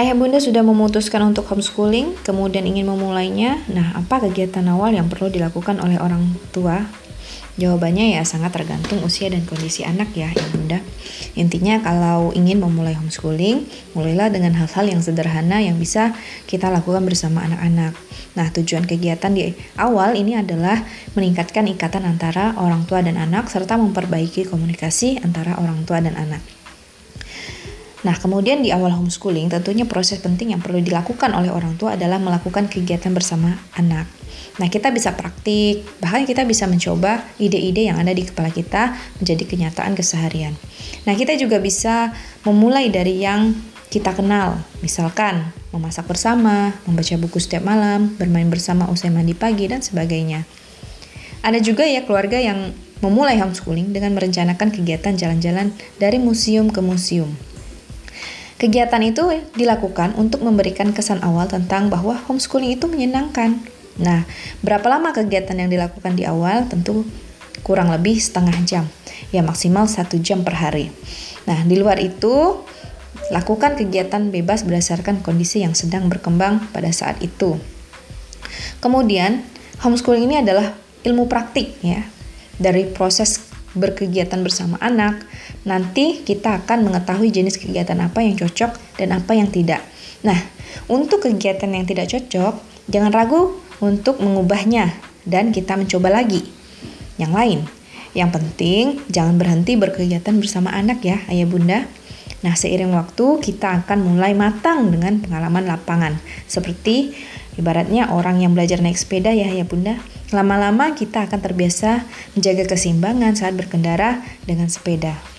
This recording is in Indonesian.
Ayah bunda sudah memutuskan untuk homeschooling, kemudian ingin memulainya. Nah, apa kegiatan awal yang perlu dilakukan oleh orang tua? Jawabannya ya sangat tergantung usia dan kondisi anak ya, ya bunda. Intinya kalau ingin memulai homeschooling, mulailah dengan hal-hal yang sederhana yang bisa kita lakukan bersama anak-anak. Nah, tujuan kegiatan di awal ini adalah meningkatkan ikatan antara orang tua dan anak serta memperbaiki komunikasi antara orang tua dan anak. Nah, kemudian di awal homeschooling, tentunya proses penting yang perlu dilakukan oleh orang tua adalah melakukan kegiatan bersama anak. Nah, kita bisa praktik, bahkan kita bisa mencoba ide-ide yang ada di kepala kita menjadi kenyataan keseharian. Nah, kita juga bisa memulai dari yang kita kenal, misalkan memasak bersama, membaca buku setiap malam, bermain bersama usai mandi pagi, dan sebagainya. Ada juga ya keluarga yang memulai homeschooling dengan merencanakan kegiatan jalan-jalan dari museum ke museum Kegiatan itu dilakukan untuk memberikan kesan awal tentang bahwa homeschooling itu menyenangkan. Nah, berapa lama kegiatan yang dilakukan di awal? Tentu kurang lebih setengah jam, ya maksimal satu jam per hari. Nah, di luar itu, lakukan kegiatan bebas berdasarkan kondisi yang sedang berkembang pada saat itu. Kemudian, homeschooling ini adalah ilmu praktik ya, dari proses berkegiatan bersama anak, nanti kita akan mengetahui jenis kegiatan apa yang cocok dan apa yang tidak. Nah, untuk kegiatan yang tidak cocok, jangan ragu untuk mengubahnya dan kita mencoba lagi. Yang lain, yang penting jangan berhenti berkegiatan bersama anak ya, ayah bunda. Nah, seiring waktu kita akan mulai matang dengan pengalaman lapangan. Seperti ibaratnya orang yang belajar naik sepeda ya, ayah bunda. Lama-lama kita akan terbiasa menjaga keseimbangan saat berkendara dengan sepeda.